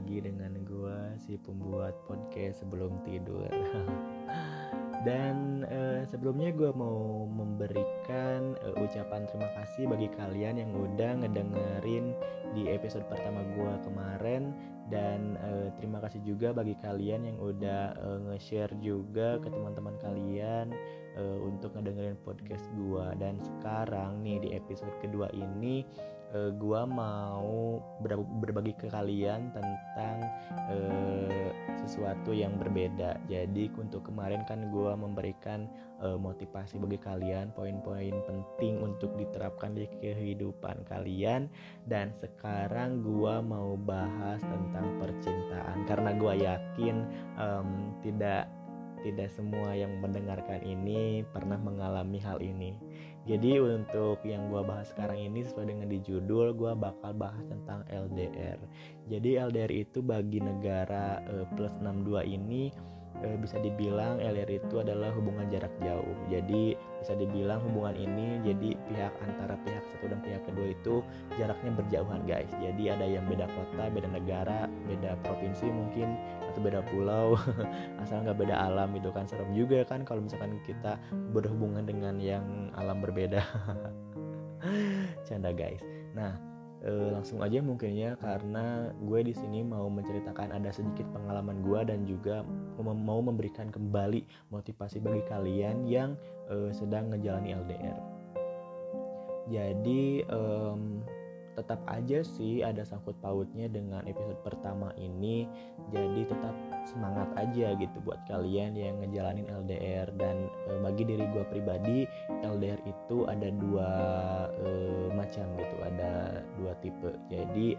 lagi dengan gue si pembuat podcast sebelum tidur. Dan uh, sebelumnya gue mau memberikan uh, ucapan terima kasih bagi kalian yang udah ngedengerin di episode pertama gue kemarin. Dan uh, terima kasih juga bagi kalian yang udah uh, nge-share juga ke teman-teman kalian uh, untuk ngedengerin podcast gue dan sekarang nih di episode kedua ini uh, gua mau ber berbagi ke kalian tentang uh, sesuatu yang berbeda. Jadi untuk kemarin kan gua memberikan uh, motivasi bagi kalian, poin-poin penting untuk diterapkan di kehidupan kalian dan sekarang gua mau bahas tentang percintaan karena gua yakin um, tidak tidak semua yang mendengarkan ini pernah mengalami hal ini. Jadi untuk yang gue bahas sekarang ini sesuai dengan di judul gue bakal bahas tentang LDR. Jadi LDR itu bagi negara uh, plus 62 ini uh, bisa dibilang LDR itu adalah hubungan jarak jauh. Jadi bisa dibilang hubungan ini jadi pihak antara pihak satu dan pihak kedua itu jaraknya berjauhan guys. Jadi ada yang beda kota, beda negara, beda provinsi mungkin atau beda pulau asal nggak beda alam itu kan. Serem juga kan kalau misalkan kita berhubungan dengan yang alam berbeda. Canda guys. Nah e, langsung aja mungkin ya karena gue di sini mau menceritakan ada sedikit pengalaman gue dan juga mau memberikan kembali motivasi bagi kalian yang e, sedang ngejalani LDR jadi um, tetap aja sih ada sangkut pautnya dengan episode pertama ini. Jadi tetap semangat aja gitu buat kalian yang ngejalanin LDR dan e, bagi diri gue pribadi LDR itu ada dua e, macam gitu ada dua tipe. Jadi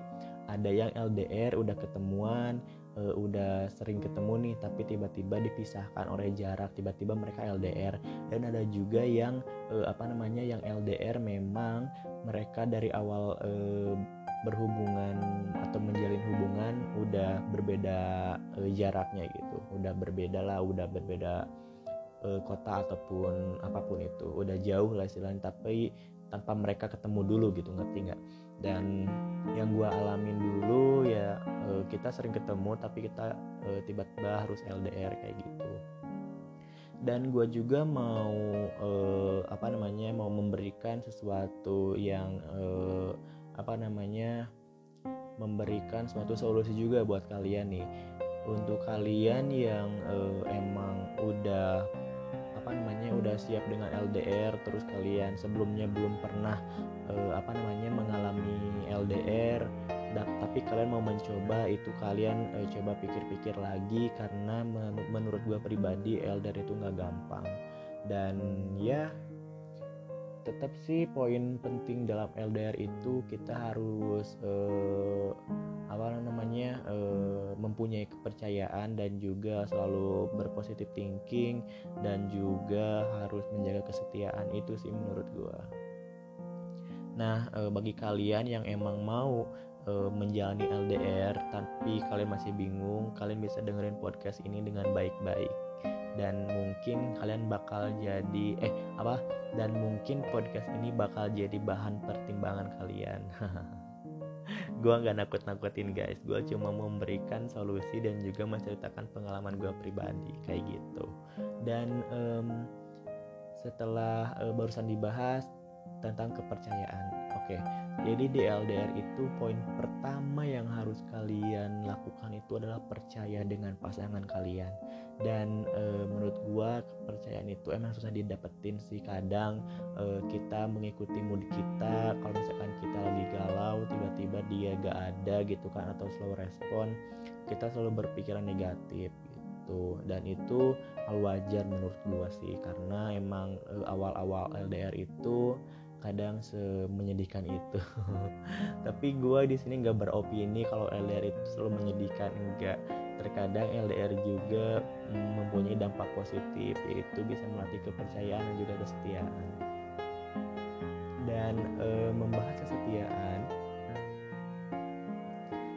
ada yang LDR udah ketemuan uh, udah sering ketemu nih tapi tiba-tiba dipisahkan oleh jarak tiba-tiba mereka LDR dan ada juga yang uh, apa namanya yang LDR memang mereka dari awal uh, berhubungan atau menjalin hubungan udah berbeda uh, jaraknya gitu. Udah berbeda lah udah berbeda uh, kota ataupun apa pun itu. Udah jauh lah istilahnya tapi tanpa mereka ketemu dulu gitu ngerti nggak dan yang gue alamin dulu ya uh, kita sering ketemu tapi kita uh, tiba-tiba harus LDR kayak gitu. Dan gue juga mau uh, apa namanya mau memberikan sesuatu yang uh, apa namanya memberikan suatu solusi juga buat kalian nih. Untuk kalian yang uh, emang udah apa namanya udah siap dengan LDR terus kalian sebelumnya belum pernah uh, apa namanya mengalami LDR dan tapi kalian mau mencoba itu kalian uh, coba pikir-pikir lagi karena men menurut gue pribadi LDR itu nggak gampang. Dan ya tetap sih poin penting dalam LDR itu kita harus uh, apa namanya uh, mempunyai kepercayaan dan juga selalu berpositif thinking dan juga harus menjaga kesetiaan itu sih menurut gua. Nah uh, bagi kalian yang emang mau uh, menjalani LDR tapi kalian masih bingung, kalian bisa dengerin podcast ini dengan baik-baik dan mungkin kalian bakal jadi eh apa? Dan mungkin podcast ini bakal jadi bahan pertimbangan kalian. Gue nggak nakut-nakutin guys. Gue cuma memberikan solusi dan juga menceritakan pengalaman gue pribadi kayak gitu. Dan um, setelah uh, barusan dibahas tentang kepercayaan. Oke, jadi di LDR itu poin pertama yang harus kalian lakukan itu adalah percaya dengan pasangan kalian. Dan e, menurut gua kepercayaan itu emang susah didapetin sih. Kadang e, kita mengikuti mood kita. Kalau misalkan kita lagi galau, tiba-tiba dia gak ada gitu kan atau slow respon, kita selalu berpikiran negatif gitu. Dan itu hal wajar menurut gua sih karena emang e, awal-awal LDR itu kadang semenyedihkan itu. Tapi gue di sini nggak beropini kalau LDR itu selalu menyedihkan enggak terkadang LDR juga mempunyai dampak positif yaitu bisa melatih kepercayaan dan juga kesetiaan. Dan e, membahas kesetiaan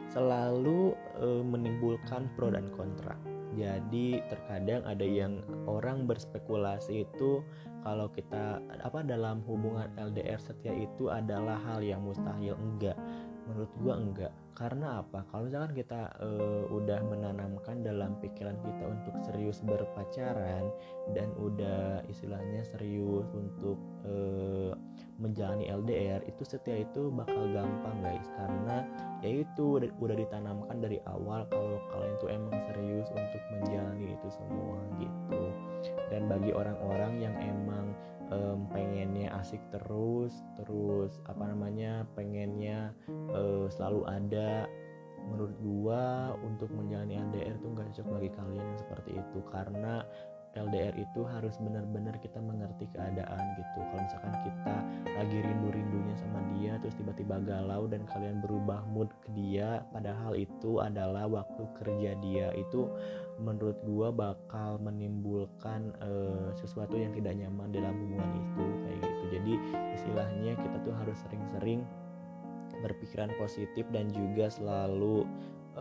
selalu e, menimbulkan pro dan kontra jadi terkadang ada yang orang berspekulasi itu kalau kita apa dalam hubungan LDR setia itu adalah hal yang mustahil. Enggak. Menurut gua enggak. Karena apa? Kalau misalkan kita uh, udah menanamkan dalam pikiran kita untuk serius berpacaran dan udah istilahnya serius untuk uh, menjalani LDR itu setia itu bakal gampang guys. Karena yaitu udah, ditanamkan dari awal kalau kalian tuh emang serius untuk menjalani itu semua gitu. Dan bagi orang-orang yang emang um, pengennya asik terus terus apa namanya pengennya uh, selalu ada menurut gua untuk menjalani LDR itu nggak cocok bagi kalian yang seperti itu. Karena LDR itu harus benar-benar kita mengerti keadaan gitu. Kalau misalkan kita lagi rindu-rindunya sama dia terus tiba-tiba galau dan kalian berubah mood ke dia padahal itu adalah waktu kerja dia itu menurut gua bakal menimbulkan uh, sesuatu yang tidak nyaman dalam hubungan itu kayak gitu. Jadi istilahnya kita tuh harus sering-sering berpikiran positif dan juga selalu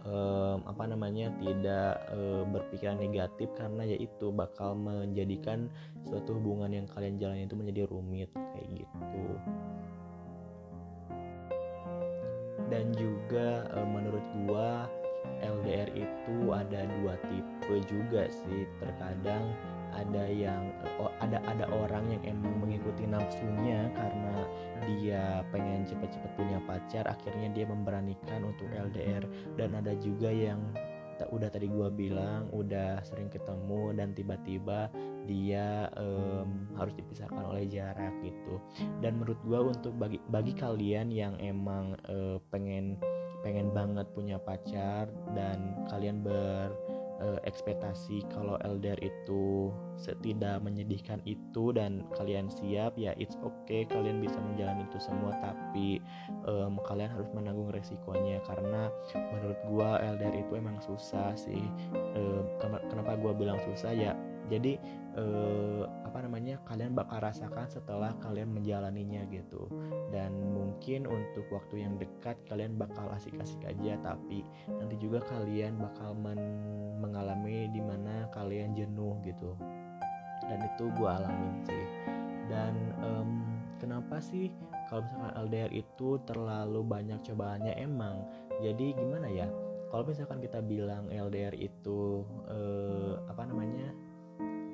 um, apa namanya tidak um, berpikiran negatif karena yaitu bakal menjadikan suatu hubungan yang kalian jalani itu menjadi rumit kayak gitu. Dan juga um, menurut gua LDR itu ada dua tipe juga sih. Terkadang ada yang oh, ada ada orang yang emang mengikuti nafsunya karena dia pengen cepet-cepet punya pacar akhirnya dia memberanikan untuk LDR dan ada juga yang udah tadi gua bilang udah sering ketemu dan tiba-tiba dia um, harus dipisahkan oleh jarak gitu. Dan menurut gua untuk bagi bagi kalian yang emang uh, pengen pengen banget punya pacar dan kalian ber uh, ekspektasi kalau LDR itu tidak menyedihkan itu dan kalian siap ya it's okay kalian bisa menjalani itu semua. Tapi um, kalian harus menanggung resikonya karena menurut gua LDR itu emang susah sih. Um, kenapa gua bilang susah? Ya jadi eh, apa namanya kalian bakal rasakan setelah kalian menjalaninya gitu. Dan mungkin untuk waktu yang dekat kalian bakal asik-asik aja tapi nanti juga kalian bakal men mengalami di mana kalian jenuh gitu. Dan itu gue alamin sih. Dan um, kenapa sih kalau misalkan LDR itu terlalu banyak cobaannya? Emang. Jadi gimana ya? Kalau misalkan kita bilang LDR itu uh, apa namanya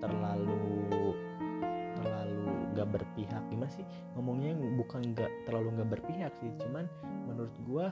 terlalu terlalu gak berpihak. Gimana sih? Ngomongnya bukan gak terlalu gak berpihak sih cuman menurut gue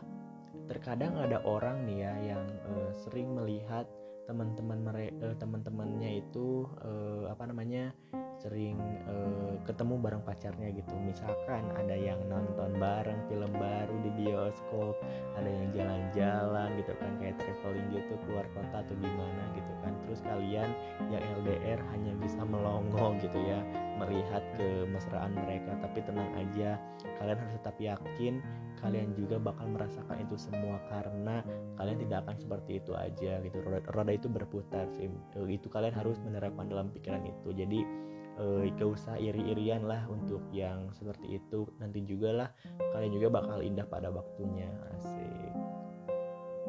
terkadang ada orang nih ya yang uh, sering melihat teman-teman mereka uh, teman-temannya itu uh, apa namanya sering uh, ketemu bareng pacarnya gitu. Misalkan ada yang nonton bareng film baru di bioskop ada yang jalan-jalan gitu kan kayak traveling gitu keluar kota atau gimana gitu kan. Terus kalian yang LDR hanya bisa melongo gitu ya melihat kemesraan mereka. Tapi tenang aja kalian harus tetap yakin kalian juga bakal merasakan itu semua karena kalian tidak akan seperti itu aja gitu. Roda, roda itu berputar sih itu kalian harus menerapkan dalam pikiran itu. Jadi eh, gak usah iri-irian lah untuk yang seperti itu. Nanti juga lah kalian juga bakal indah pada waktunya. Asik.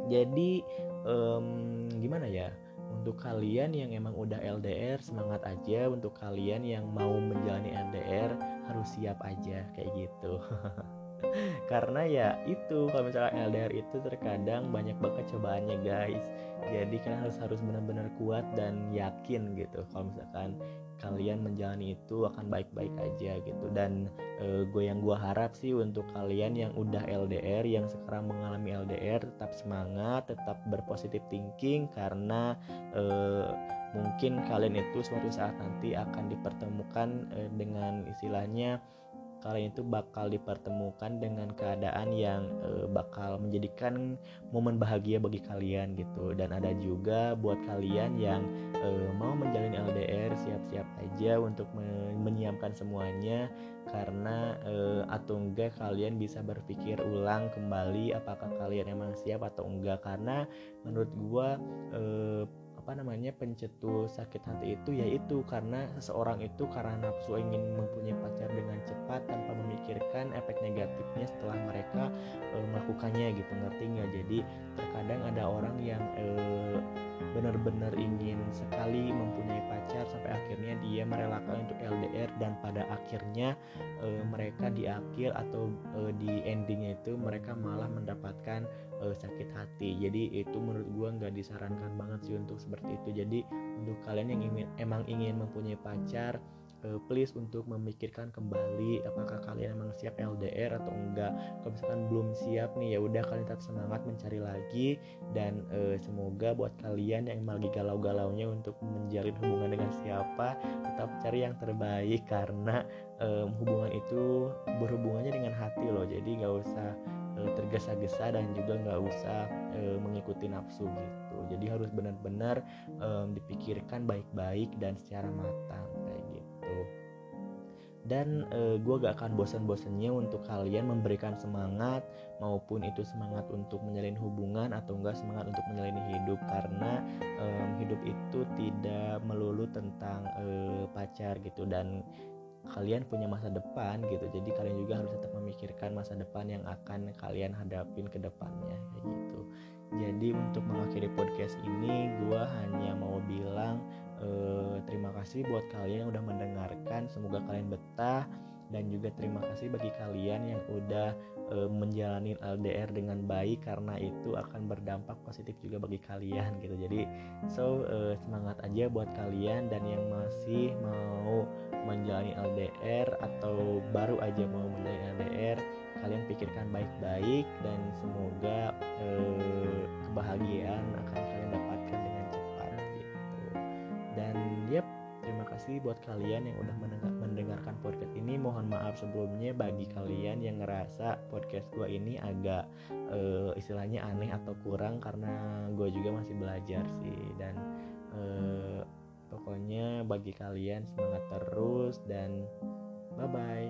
Jadi um, gimana ya? Untuk kalian yang emang udah LDR semangat aja. Untuk kalian yang mau menjalani LDR harus siap aja. Kayak gitu. Karena ya itu kalau misalnya LDR itu terkadang banyak banget cobaannya guys. Jadi kalian harus harus benar-benar kuat dan yakin gitu. Kalau misalkan kalian menjalani itu akan baik-baik aja gitu. Dan e, gue yang gue harap sih untuk kalian yang udah LDR yang sekarang mengalami LDR tetap semangat tetap berpositif thinking karena e, mungkin kalian itu suatu saat nanti akan dipertemukan e, dengan istilahnya kalian itu bakal dipertemukan dengan keadaan yang e, bakal menjadikan momen bahagia bagi kalian gitu. Dan ada juga buat kalian yang e, mau menjalin LDR siap-siap aja untuk menyiapkan semuanya. Karena e, atau enggak kalian bisa berpikir ulang kembali apakah kalian emang siap atau enggak. Karena menurut gua e, apa namanya pencetus sakit hati itu yaitu karena seseorang itu karena nafsu ingin mempunyai pacar dengan cepat tanpa memikirkan efek negatifnya setelah mereka e, melakukannya gitu ngerti nggak? Jadi terkadang ada orang yang e, benar-benar ingin sekali mempunyai pacar sampai akhirnya dia merelakan untuk LDR dan pada akhirnya e, mereka di akhir atau e, di endingnya itu mereka malah mendapatkan e, sakit hati. Jadi itu menurut gue nggak disarankan banget sih untuk seperti itu. Jadi untuk kalian yang ingin emang ingin mempunyai pacar uh, please untuk memikirkan kembali apakah kalian memang siap LDR atau enggak. Kalau misalkan belum siap nih ya udah kalian tetap semangat mencari lagi. Dan uh, semoga buat kalian yang lagi galau-galaunya untuk menjalin hubungan dengan siapa tetap cari yang terbaik. Karena um, hubungan itu berhubungannya dengan hati loh. Jadi nggak usah uh, tergesa-gesa dan juga nggak usah uh, mengikuti nafsu gitu. Jadi harus benar-benar um, dipikirkan baik-baik dan secara matang kayak gitu. Dan uh, eh, gue gak akan bosan-bosannya untuk kalian memberikan semangat maupun itu semangat untuk menjalin hubungan atau enggak semangat untuk menjalani hidup. Karena um, hidup itu tidak melulu tentang uh, pacar gitu dan kalian punya masa depan gitu. Jadi kalian juga harus tetap memikirkan masa depan yang akan kalian hadapin ke depannya kayak gitu. Jadi untuk mengakhiri podcast ini gue hanya mau bilang uh, terima kasih buat kalian yang udah mendengarkan. Semoga kalian betah dan juga terima kasih bagi kalian yang udah uh, menjalani LDR dengan baik karena itu akan berdampak positif juga bagi kalian gitu. Jadi so uh, semangat aja buat kalian dan yang masih mau menjalani LDR atau baru aja mau menjalani LDR kalian pikirkan baik-baik dan semoga uh, kebahagiaan akan kalian dapatkan dengan dan yep kasih buat kalian yang udah mendengarkan podcast ini. Mohon maaf sebelumnya bagi kalian yang ngerasa podcast gue ini agak uh, istilahnya aneh atau kurang karena gue juga masih belajar sih dan uh, pokoknya bagi kalian semangat terus dan bye bye.